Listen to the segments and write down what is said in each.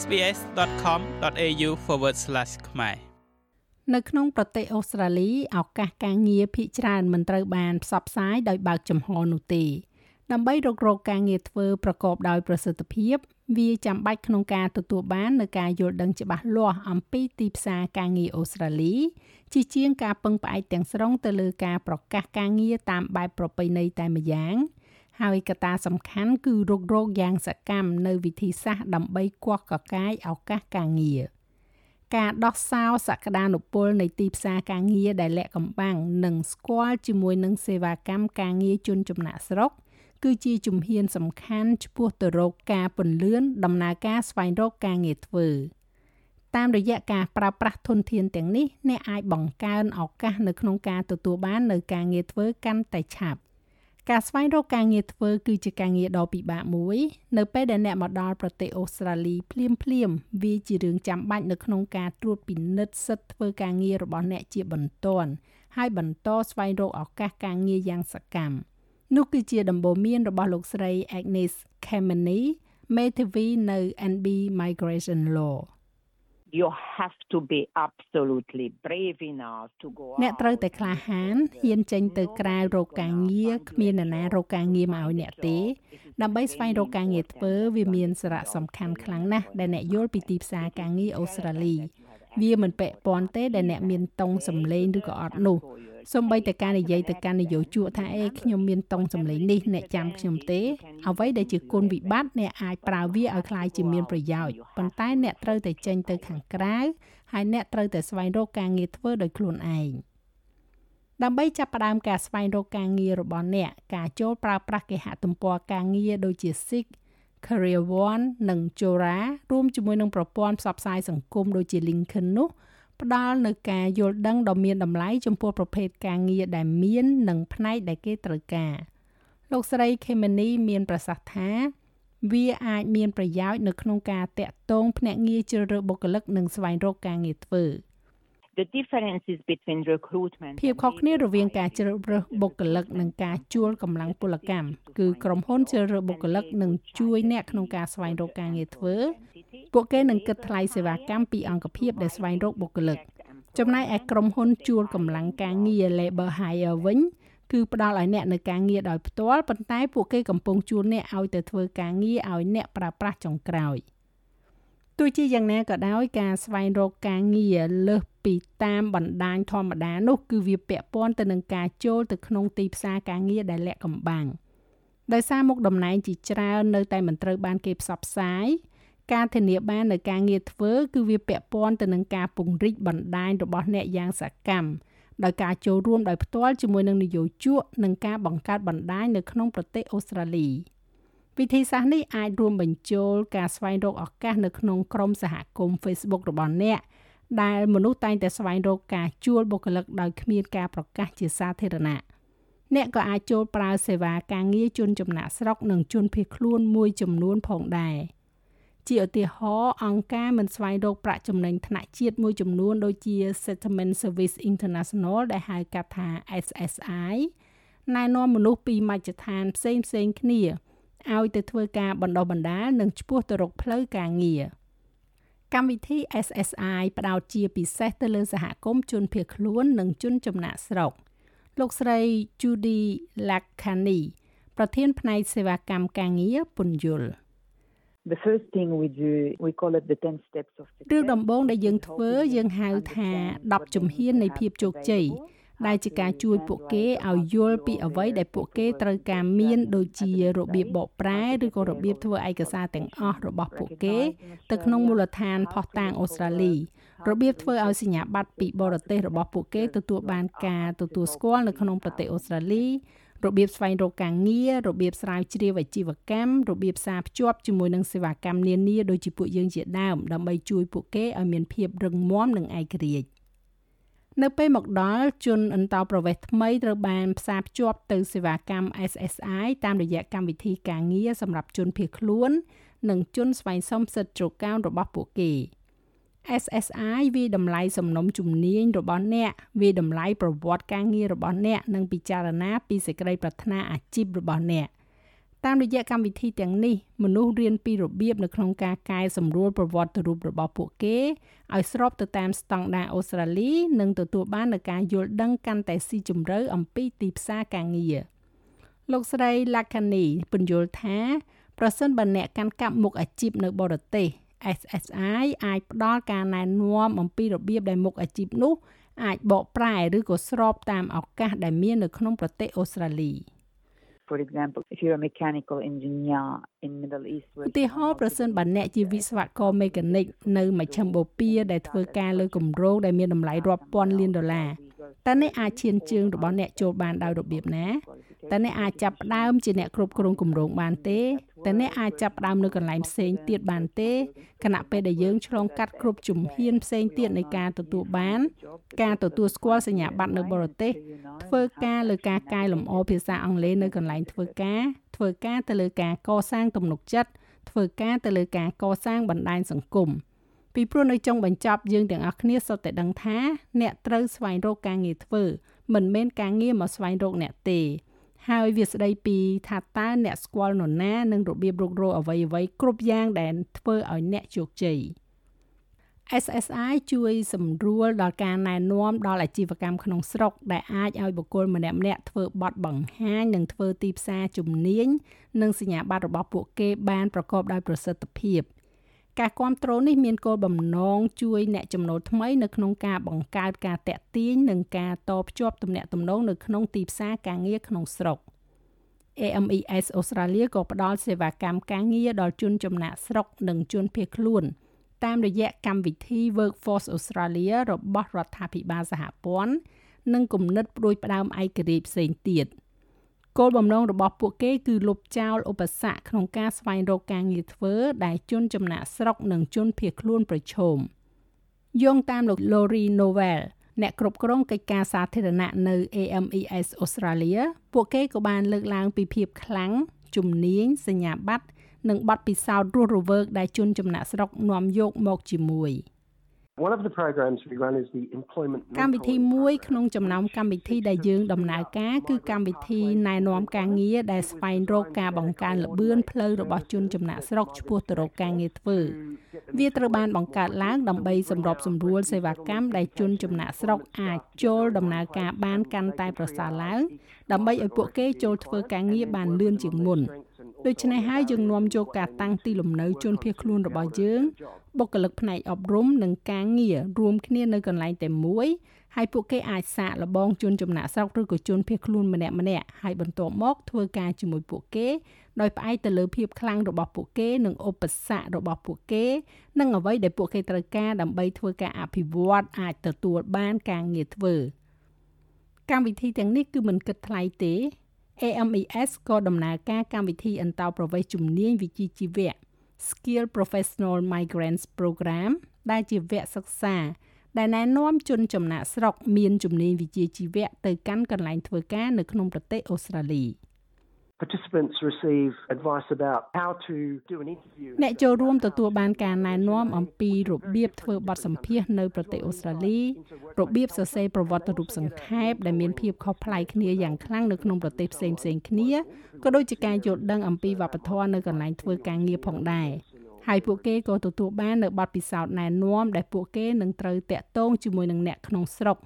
sbs.com.au/ ខ្មែរនៅក្នុងប្រទេសអូស្ត្រាលីឱកាសការងារភាគច្រើនមិនត្រូវបានផ្សព្វផ្សាយដោយបើកចំហនោះទេដើម្បីរករកការងារធ្វើប្រកបដោយប្រសិទ្ធភាព វាចាំបាច់ក្នុងការទទួលបាននូវការយល់ដឹងច្បាស់លាស់អំពីទីផ្សារការងារអូស្ត្រាលីជាជាងការពឹងផ្អែកទាំងស្រុងទៅលើការប្រកាសការងារតាមបែបប្រពៃណីតែម្យ៉ាង ហើយកត្តាសំខាន់គឺរុករកយ៉ាងសកម្មនៅវិធីសាស្ត្រដើម្បីគោះកកាយឱកាសការងារការដោះសោសក្តានុពលនៃទីផ្សារការងារដែលលាក់កំបាំងនិងស្គាល់ជាមួយនឹងសេវាកម្មការងារជនចំណាក់ស្រុកគឺជាជំហានសំខាន់ឆ្ពោះទៅរកការពន្លឿនដំណើរការស្វែងរកការងារធ្វើតាមរយៈការប្រើប្រាស់ធនធានទាំងនេះអ្នកអាចបង្កើនឱកាសនៅក្នុងការទទួលបាននូវការងារធ្វើកាន់តែឆាប់ ការស្វែងរកការងារធ្វើគឺជាការងារដ៏ពិបាកមួយ នៅពេលដែលអ្នកមកដល់ប្រទេសអូស្ត្រាលីភ្លាមភ្លាមវាជារឿងចាំបាច់នៅក្នុងការត្រួតពិនិត្យសិទ្ធិធ្វើការងាររបស់អ្នកជាបន្ទាន់ហើយបន្តស្វែងរកឱកាសការងារយ៉ាងសកម្ម។នោះគឺជាដំបូន្មានរបស់លោកស្រី Agnes Kemeny មេធាវីនៅ NB Migration Law you have to be absolutely brave enough to go អ្នកត្រូវតែក្លាហានហ៊ានចេញទៅក្រៅរកការងារគ្មាននរណារកការងារមកឲ្យអ្នកទេដើម្បីស្វែងរកការងារធ្វើវាមានសារៈសំខាន់ខ្លាំងណាស់ដែលអ្នកយល់ពីទីផ្សារការងារអូស្ត្រាលីវាមិនពាក់ព័ន្ធទេដែលអ្នកមានតុងសម្លេងឬក៏អត់នោះ សូម្បីតែការនិយាយទៅកាន់នយោជកថាអេខ្ញុំមានតុងសម្លេងនេះអ្នកចាំខ្ញុំទេអ្វីដែលជាគុណវិបត្តិអ្នកអាចប្រើវាឲ្យคล้ายជាមានប្រយោជន៍ប៉ុន្តែអ្នកត្រូវតែចេញទៅខាងក្រៅហើយអ្នកត្រូវតែស្វែងរកការងារធ្វើដោយខ្លួនឯងដើម្បីចាប់ផ្ដើមការស្វែងរកការងាររបស់អ្នកការចូលប្រើប្រាស់គេហទំព័រការងារដូចជា Seek Career One និង Jora រួមជាមួយនឹងប្រព័ន្ធផ្សព្វផ្សាយសង្គមដូចជា LinkedIn នោះ ផ្ដល់នូវការយល់ដឹងដ៏មានតម្លៃចំពោះប្រភេទការងារដែលមាន និងផ្នែកដែលគេត្រូវការ លោកស្រី Kemeny មានប្រសាសន៍ថាវាអាចមានប្រយោជន៍នៅក្នុងការតាក់ទងភ្នាក់ងារជ្រើសរើសបុគ្គលិកនិងស្វែងរកការងារធ្វើ។ the differences between recruitment ភាពខុសគ្នារវាងការជ្រើសរើសបុគ្គលិកនិងការជួលកម្លាំងពលកម្មគឺក្រុមហ៊ុនជ្រើសរើសបុគ្គលិកនឹងជួយអ្នកក្នុងការស្វែងរកការងារធ្វើពួកគេនឹងគិតថ្លៃសេវាកម្មពីអង្គភាពដែលស្វែងរកបុគ្គលិកចំណែកឯក្រុមហ៊ុនជួលកម្លាំងការងារ labor hire វិញគឺផ្ដល់ឲ្យអ្នកនៅការងារដោយផ្ទាល់ប៉ុន្តែពួកគេកំពុងជួលអ្នកឲ្យទៅធ្វើការងារឲ្យអ្នកប្រើប្រាស់ចុងក្រោយ។ ទោះជាយ៉ាងណាក៏ដោយការស្វែងរកការងារលើសពីតាមបណ្ដាញធម្មតានោះគឺវាពាក់ព័ន្ធទៅនឹងការចូលទៅក្នុងទីផ្សារការងារដែលលាក់កំបាំងដោយសារមុខតំណែងជាច្រើននៅតែមិនត្រូវបានគេផ្សព្វផ្សាយការធានាបាននៅការងារធ្វើគឺវាពាក់ព័ន្ធទៅនឹងការពង្រីកបណ្ដាញរបស់អ្នកយ៉ាងសកម្មដោយការចូលរួមដោយផ្ទាល់ជាមួយនឹងនយោជកនិងការបង្កើតបណ្ដាញនៅក្នុងប្រទេសអូស្ត្រាលី។ វិធីសាស្ត្រនេះអាចរួមបញ្ចូលការស្វែងរកឱកាសនៅក្នុងក្រុមសហគមន៍ Facebook របស់អ្នកដែលមនុស្សតែងតែស្វែងរកការជួលបុគ្គលិកដោយគ្មានការប្រកាសជាសាធារណៈអ្នកក៏អាចចូលប្រើសេវាការងារជនចំណាក់ស្រុកនិងជនភៀសខ្លួនមួយចំនួនផងដែរជាឧទាហរណ៍អង្គការមិនស្វែងរកប្រាក់ចំណេញថ្នាក់ជាតិមួយចំនួនដូចជា Settlement Service International ដែលហៅកាត់ថា SSI ណែនាំមនុស្សពីមជ្ឈដ្ឋានផ្សេងៗគ្នា ឲ្យទៅធ្វើការបណ្ដុះបណ្ដាលនិងឆ្ពោះទៅរកផ្លូវការងារកម្មវិធី SSI ផ្ដោតជាពិសេសទៅលើសហគមន៍ជនភៀសខ្លួននិងជនចំណាក់ស្រុកលោកស្រី Judy Lakhani ប្រធានផ្នែកសេវាកម្មការងារពន្យល់ The first thing we do we call it the 10 steps of success រឿងដំបូងដែលយើងធ្វើយើងហៅថា10ជំហាននៃភាពជោគជ័យ ដែលជាការជួយពួកគេឲ្យយល់ពីអ្វីដែលពួកគេត្រូវការមានដូចជារបៀបបកប្រែឬក៏របៀបធ្វើឯកសារទាំងអស់របស់ពួកគេទៅក្នុងមូលដ្ឋានផុសតាងអូស្ត្រាលីរបៀបធ្វើឲ្យសញ្ញាបត្រពីបរទេសរបស់ពួកគេទទួលបានការទទួលស្គាល់នៅក្នុងប្រទេសអូស្ត្រាលីរបៀបស្វែងរកការងាររបៀបស្រាវជ្រាវអាជីវកម្មរបៀបសារភ្ជាប់ជាមួយនឹងសេវាកម្មនានាដូចជាពួកយើងជាដើមដើម្បីជួយពួកគេឲ្យមានភាពរឹងមាំនិងឯករាជ្យ នៅពេលមកដល់ជនអន្តោប្រវេសន៍ថ្មីត្រូវបានផ្សារភ្ជាប់ទៅសេវាកម្ម SSI តាមរយៈកម្មវិធីការងារសម្រាប់ជនភៀសខ្លួន និងជនស្វែងសុំសិទ្ធិជ្រកកោនរបស់ពួកគេ SSI វាតម្លៃសំណុំជំនាញរបស់អ្នកវាតម្លៃប្រវត្តិការងាររបស់អ្នកនិងពិចារណាពីសេចក្តីប្រាថ្នាអាជីពរបស់អ្នក តាមរយៈកម្មវិធីទាំងនេះមនុស្សរៀនពីរបៀបនៅក្នុងការកែសម្រួលប្រវត្តិរូបរបស់ពួកគេឲ្យស្របទៅតាមស្តង់ដារអូស្ត្រាលី និងទទួលបាននូវការយល់ដឹងកាន់តែស៊ីជម្រៅអំពីទីផ្សារការងារលោកស្រី Lakani ពន្យល់ថាប្រសិនបើអ្នកកាន់កាប់មុខអាជីពនៅបរទេស SSI អាចផ្ដល់ការណែនាំអំពីរបៀបដែលមុខអាជីពនោះអាចបកប្រែឬក៏ស្របតាមឱកាសដែលមាននៅក្នុងប្រទេសអូស្ត្រាលី For example, if you're a mechanical engineer in Middle East ឧទាហរណ៍ប្រសិនបើអ្នកជាវិស្វករមេកានិកនៅមជ្ឈមបូព៌ាដែលធ្វើការលើគម្រោងដែលមានតម្លៃរាប់ពាន់លានដុល្លារតើអ្នកអាចឈានជើងរបស់អ្នកចូលបានដោយរបៀបណា តើអ្នកអាចចាប់ផ្ដើមជាអ្នកគ្រប់គ្រងគម្រោងបានទេតើអ្នកអាចចាប់ផ្ដើមនៅកន្លែងផ្សេងទៀតបានទេខណៈពេលដែលយើងឆ្លងកាត់គ្រប់ជំហានផ្សេងទៀតនៃការទទួលបាន ការទទួលស្គាល់សញ្ញាបត្រនៅបរទេសធ្វើការលើការកែលម្អភាសាអង់គ្លេសនៅកន្លែងធ្វើការធ្វើការទៅលើការកសាងទំនុកចិត្តធ្វើការទៅលើការកសាងបណ្ដាញសង្គមពីព្រោះនៅចុងបញ្ចប់យើងទាំងអស់គ្នាសុទ្ធតែដឹងថា អ្នកត្រូវស្វែងរកការងារធ្វើមិនមែនការងារមកស្វែងរកអ្នកទេ ហើយវាស្ដីពីថាតើអ្នកស្គាល់នរណានិងរបៀបរុករកអ្វីអ្វីគ្រប់យ៉ាងដែលធ្វើឲ្យអ្នកជោគជ័យ SSI ជួយសម្រួលដល់ការណែនាំដល់អាជីវកម្មក្នុងស្រុកដែលអាចឲ្យបុគ្គលម្នាក់ម្នាក់ធ្វើបទបង្ហាញនិងធ្វើទីផ្សារជំនាញនិងសញ្ញាបត្ររបស់ពួកគេបានប្រកបដោយប្រសិទ្ធភាព ការគ្រប់គ្រងនេះមានគោលបំណងជួយអ្នកចំណូលថ្មីនៅក្នុងការបង្កើតការតាក់ទាញនិងការតភ្ជាប់ទំនាក់ទំនងនៅក្នុងទីផ្សារការងារក្នុងស្រុក AMES អូស្ត្រាលីក៏ផ្ដល់សេវាកម្មការងារដល់ជនចំណាក់ស្រុកនិងជនភៀសខ្លួន តាមរយៈកម្មវិធី Workforce Australia របស់រដ្ឋាភិបាលសហព័ន្ធនិងគំនិតព្រួយផ្ដើមឯករាជ្យផ្សេងទៀត។ គោលបំណងរបស់ពួកគេគឺលុបចោលឧបសគ្គក្នុងការស្វែងរកការងារធ្វើ ដែលជនចំណាក់ស្រុកនិងជនភៀសខ្លួនប្រឈមយោងតាមលោក Lori Novel អ្នកគ្រប់គ្រងកិច្ចការសាធារណៈនៅ AMES Australia ពួកគេក៏បានលើកឡើងពីភាពខ្លាំងជំនាញសញ្ញាបត្រនិងបទពិសោធន៍រស់រវើកដែលជនចំណាក់ស្រុកនាំយកមកជាមួយ។ កម្មវិធីមួយក្នុងចំណោមកម្មវិធីដែលយើងដំណើរការគឺកម្មវិធីណែនាំការងារដែលស្វែងរកការបង្កើនល្បឿនផ្លូវរបស់ជនចំណាក់ស្រុកឆ្ពោះទៅរកការងារធ្វើ វាត្រូវបានបង្កើតឡើងដើម្បីសម្របសម្រួលសេវាកម្មដែលជនចំណាក់ស្រុកអាចចូលដំណើរការបានកាន់តែប្រសើរឡើងដើម្បីឲ្យពួកគេចូលធ្វើការងារបានលឿនជាងមុនដូច្នេះហើយយើងនាំយកការតាំងទីលំនៅជនភៀសខ្លួនរបស់យើង បុគ្គលិកផ្នែកអប់រំនិងការងាររួមគ្នានៅកន្លែងតែមួយហើយពួកគេអាចសាកល្បងជនចំណាក់ស្រុកឬក៏ជនភៀសខ្លួនម្នាក់ម្នាក់ហើយបន្ទាប់មកធ្វើការជាមួយពួកគេដោយផ្អែកទៅលើភាពខ្លាំងរបស់ពួកគេនិងឧបសគ្គរបស់ពួកគេនិងអ្វីដែលពួកគេត្រូវការដើម្បីធ្វើការអភិវឌ្ឍអាចទទួលបានការងារធ្វើកម្មវិធីទាំងនេះគឺមិនគិតថ្លៃទេ AMES ក៏ដំណើរការកម្មវិធីអន្តោប្រវេសន៍ជំនាញវិជ្ជាជីវៈ Skill Professional Migrants Program ដែលជាវគ្គសិក្សាដែលណែនាំជនចំណាក់ស្រុកមានជំនាញវិជ្ជាជីវៈទៅកាន់កន្លែងធ្វើការនៅក្នុងប្រទេសអូស្ត្រាលី។ participants receive advice about how to do an interview អ្នកចូលរួមទទួលបានការណែនាំអំពីរបៀបធ្វើបទសម្ភាសន៍នៅប្រទេសអូស្ត្រាលីរបៀបសរសេរប្រវត្តិរូបសង្ខេបដែលមានភាពខុសប្លែកគ្នាយ៉ាងខ្លាំងនៅក្នុងប្រទេសផ្សេងផ្សេងគ្នាក៏ដូចជាការយល់ដឹងអំពីវប្បធម៌នៅកន្លែងធ្វើការងារផងដែរហើយពួកគេក៏ទទួលបាននៅបទពិសោធន៍ណែនាំដែលពួកគេនឹងត្រូវតាក់ទងជាមួយនឹងអ្នកក្នុងស្រុក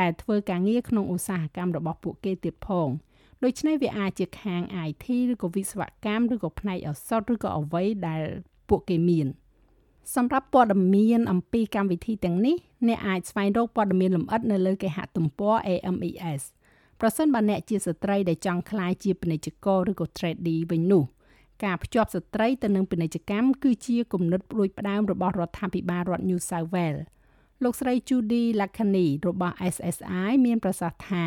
ដែលធ្វើការងារក្នុងឧស្សាហកម្មរបស់ពួកគេទៀតផង។ ដូច្នេះវាអាចជាខាង IT ឬក៏វិស្វកម្មឬក៏ផ្នែកឱសថឬក៏អ្វីដែលពួកគេមានសម្រាប់ព័ត៌មានអំពីកម្មវិធីទាំងនេះអ្នកអាចស្វែងរកព័ត៌មានលម្អិតនៅលើគេហទំព័រ AMES ប្រសិនបើអ្នកជាស្ត្រីដែលចង់ក្លាយជាពាណិជ្ជករឬក៏ tradie វិញនោះការភ្ជាប់ស្ត្រីទៅនឹងពាណិជ្ជកម្មគឺជាគំនិតព្រួយផ្ដើមរបស់រដ្ឋាភិបាលរដ្ឋ New South Wales លោកស្រី Judy Lakhani របស់ SSI មានប្រសាសន៍ថា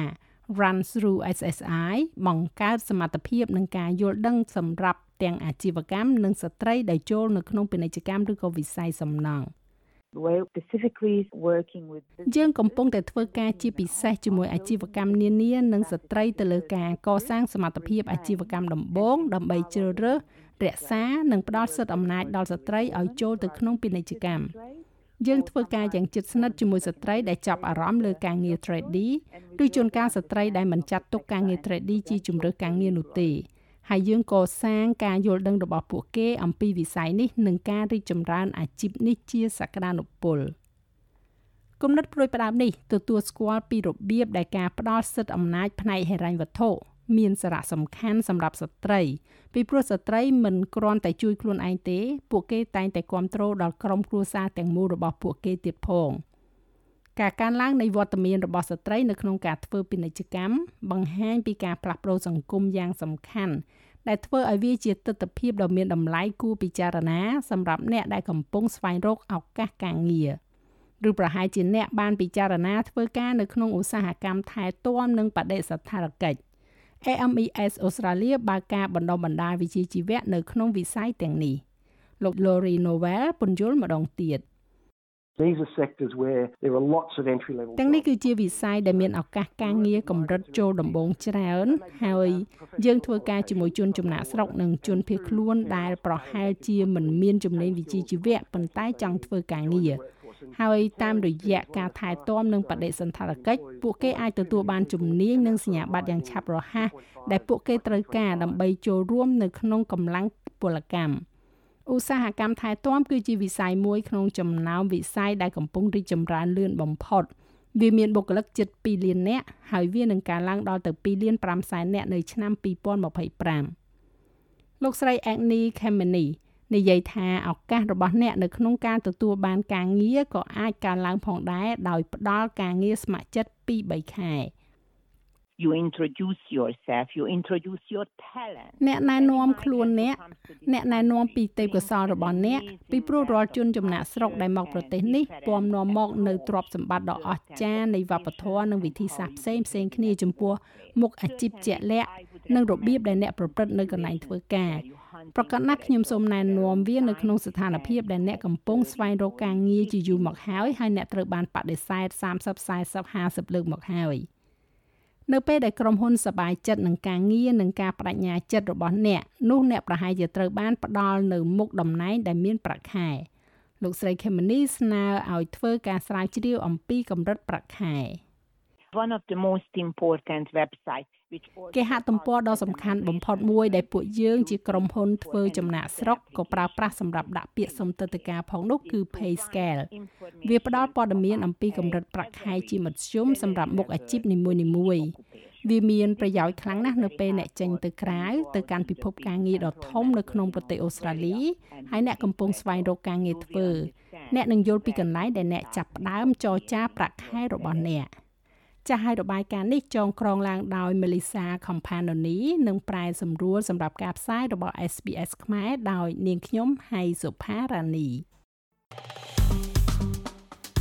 Run through SSI បង្កើតសមត្ថភាពនិងការយល់ដឹងសម្រាប់ទាំងអាជីវកម្មនិងស្ត្រីដែលចូលនៅក្នុងពាណិជ្ជកម្មឬក៏វិស័យសំណង់ we're specifically working with យើងកំពុងតែធ្វើការជាពិសេសជាមួយអាជីវកម្មនានានិងស្ត្រីទៅលើការកសាងសមត្ថភាពអាជីវកម្មដំបូងដើម្បីជ្រើសរើសរក្សានិងផ្ដល់សិទ្ធិអំណាចដល់ស្ត្រីឲ្យចូលទៅក្នុងពាណិជ្ជកម្ម យើងធ្វើការយ៉ាងជិតស្និទ្ធជាមួយស្ត្រីដែលចាប់អារម្មណ៍លើការងារ tradie ឬជួនកាលស្ត្រីដែលមិនចាត់ទុកការងារ tradie ជាជំរើសការងារនោះទេហើយយើងក៏សាងការយល់ដឹងរបស់ពួកគេអំពីវិស័យនេះនិងការរីកចម្រើនអាជីពនេះជាសក្តានុពលគំនិតព្រួយផ្ដើមនេះទទួលស្គាល់ពីរបៀបដែលការផ្ដល់សិទ្ធិអំណាចផ្នែកហិរញ្ញវត្ថុ មានសារៈសំខាន់សម្រាប់ស្ត្រី ពីព្រោះស្ត្រីមិនគ្រាន់តែជួយខ្លួនឯងទេ ពួកគេតែងតែគ្រប់គ្រងដល់ក្រុមគ្រួសារទាំងមូលរបស់ពួកគេទៀតផងការកើនឡើងនៃវត្តមានរបស់ស្ត្រីនៅក្នុងការធ្វើពាណិជ្ជកម្មបង្ហាញពីការផ្លាស់ប្ដូរសង្គមយ៉ាងសំខាន់ដែលធ្វើឲ្យវាជាទស្សនវិជ្ជាដ៏មានតម្លៃគួរពិចារណាសម្រាប់អ្នកដែលកំពុងស្វែងរកឱកាសការងារឬប្រហែលជាអ្នកបានពិចារណាធ្វើការនៅក្នុងឧស្សាហកម្មថែទាំនិងបដិសណ្ឋារកិច្ច AMES អូស្ត្រាលីបើកការបណ្ដុះបណ្ដាលវិជ្ជាជីវៈនៅក្នុងវិស័យទាំងនេះលោក Lori Novel ពន្យល់ម្ដងទៀត These are sectors where there are lots of entry level ទាំងនេះគឺជាវិស័យដែលមានឱកាសការងារកម្រិតចូលដំបូងច្រើនហើយយើងធ្វើការជាមួយជនចំណាក់ស្រុកនិងជនភៀសខ្លួនដែលប្រហែលជាមិនមានជំនាញវិជ្ជាជីវៈប៉ុន្តែចង់ធ្វើការងារ ហើយតាមរយៈការថែទាំនិងបដិសណ្ឋារកិច្ចពួកគេអាចទទួលបានជំនាញនិងសញ្ញាបត្រយ៉ាងឆាប់រហ័សដែលពួកគេត្រូវការដើម្បីចូលរួមនៅក្នុងកម្លាំងពលកម្មឧស្សាហកម្មថែទាំគឺជាវិស័យមួយក្នុងចំណោមវិស័យដែលកំពុងរីកចម្រើនលឿនបំផុតវាមានបុគ្គលិកជិត2លាននាក់ហើយវានឹងកើនឡើងដល់ទៅ2លាន5សែននាក់នៅឆ្នាំ2025លោកស្រី Agni Khemeni និយាយថាឱកាសរបស់អ្នកនៅក្នុងការទទួលបានការងារក៏អាចកើនឡើងផងដែរដោយផ្ដល់ការងារស្ម័គ្រចិត្ត2 3ខែ you introduce yourself you introduce your talent អ្នកណែនាំខ្លួនអ្នកអ្នកណែនាំពីទេពកោសល្យរបស់អ្នកពីព្រោះរាល់ជនចំណាក់ស្រុកដែលមកប្រទេសនេះពំនាំមកនៅទ្រព្យសម្បត្តិដ៏អស្ចារ្យនៃវប្បធម៌និងវិធីសាស្ត្រផ្សេងផ្សេងគ្នាចំពោះមុខអាជីពជាក់លាក់និងរបៀបដែលអ្នកប្រព្រឹត្តនៅកន្លែងធ្វើការ ប្រកាសណាស់ខ្ញុំសូមណែនាំវានៅក្នុងស្ថានភាពដែលអ្នកកំពុងស្វែងរកការងារជាយូរមកហើយហើយអ្នកត្រូវបានបដិសេធ30 40 50លើកមកហើយនៅពេលដែលក្រុមហ៊ុនសបាយចិត្តនឹងការងារនិងការបដិញ្ញាចិត្តរបស់អ្នកនោះអ្នកប្រហែលជាត្រូវបានផ្ដល់នៅមុខតំណែងដែលមានប្រាក់ខែលោកស្រីខេមនីស្នើឲ្យធ្វើការស្រាវជ្រាវអំពីកម្រិតប្រាក់ខែ។ one of the most important websites គេហទំព័រដ៏សំខាន់បំផុតមួយដែលពួកយើងជាក្រុមហ៊ុនធ្វើចំណាក់ស្រុកក៏ប្រើប្រាស់សម្រាប់ដាក់ពាក្យសុំទិដ្ឋាការផងនោះគឺ Payscale វាផ្ដល់ព័ត៌មានអំពីកម្រិតប្រាក់ខែជាមធ្យមសម្រាប់មុខអាជីពនីមួយៗវាមានប្រយោជន៍ខ្លាំងណាស់នៅពេលអ្នកចេញទៅក្រៅទៅកាន់ពិភពការងារដ៏ធំនៅក្នុងប្រទេសអូស្ត្រាលីហើយអ្នកកំពុងស្វែងរកការងារធ្វើអ្នកនឹងយល់ពីកន្លែងដែលអ្នកចាប់ផ្ដើមចរចាប្រាក់ខែរបស់អ្នក។ ចាស់ឲ្យរបាយការណ៍នេះចងក្រងឡើងដោយ Melissa Companoni និងប្រែសម្រួលសម្រាប់ការផ្សាយរបស់ SBS ខ្មែរដោយនាងខ្ញុំហៃសុផារ៉ានី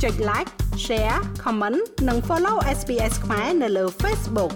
ចុច like share comment និង follow SBS ខ្មែរនៅលើ Facebook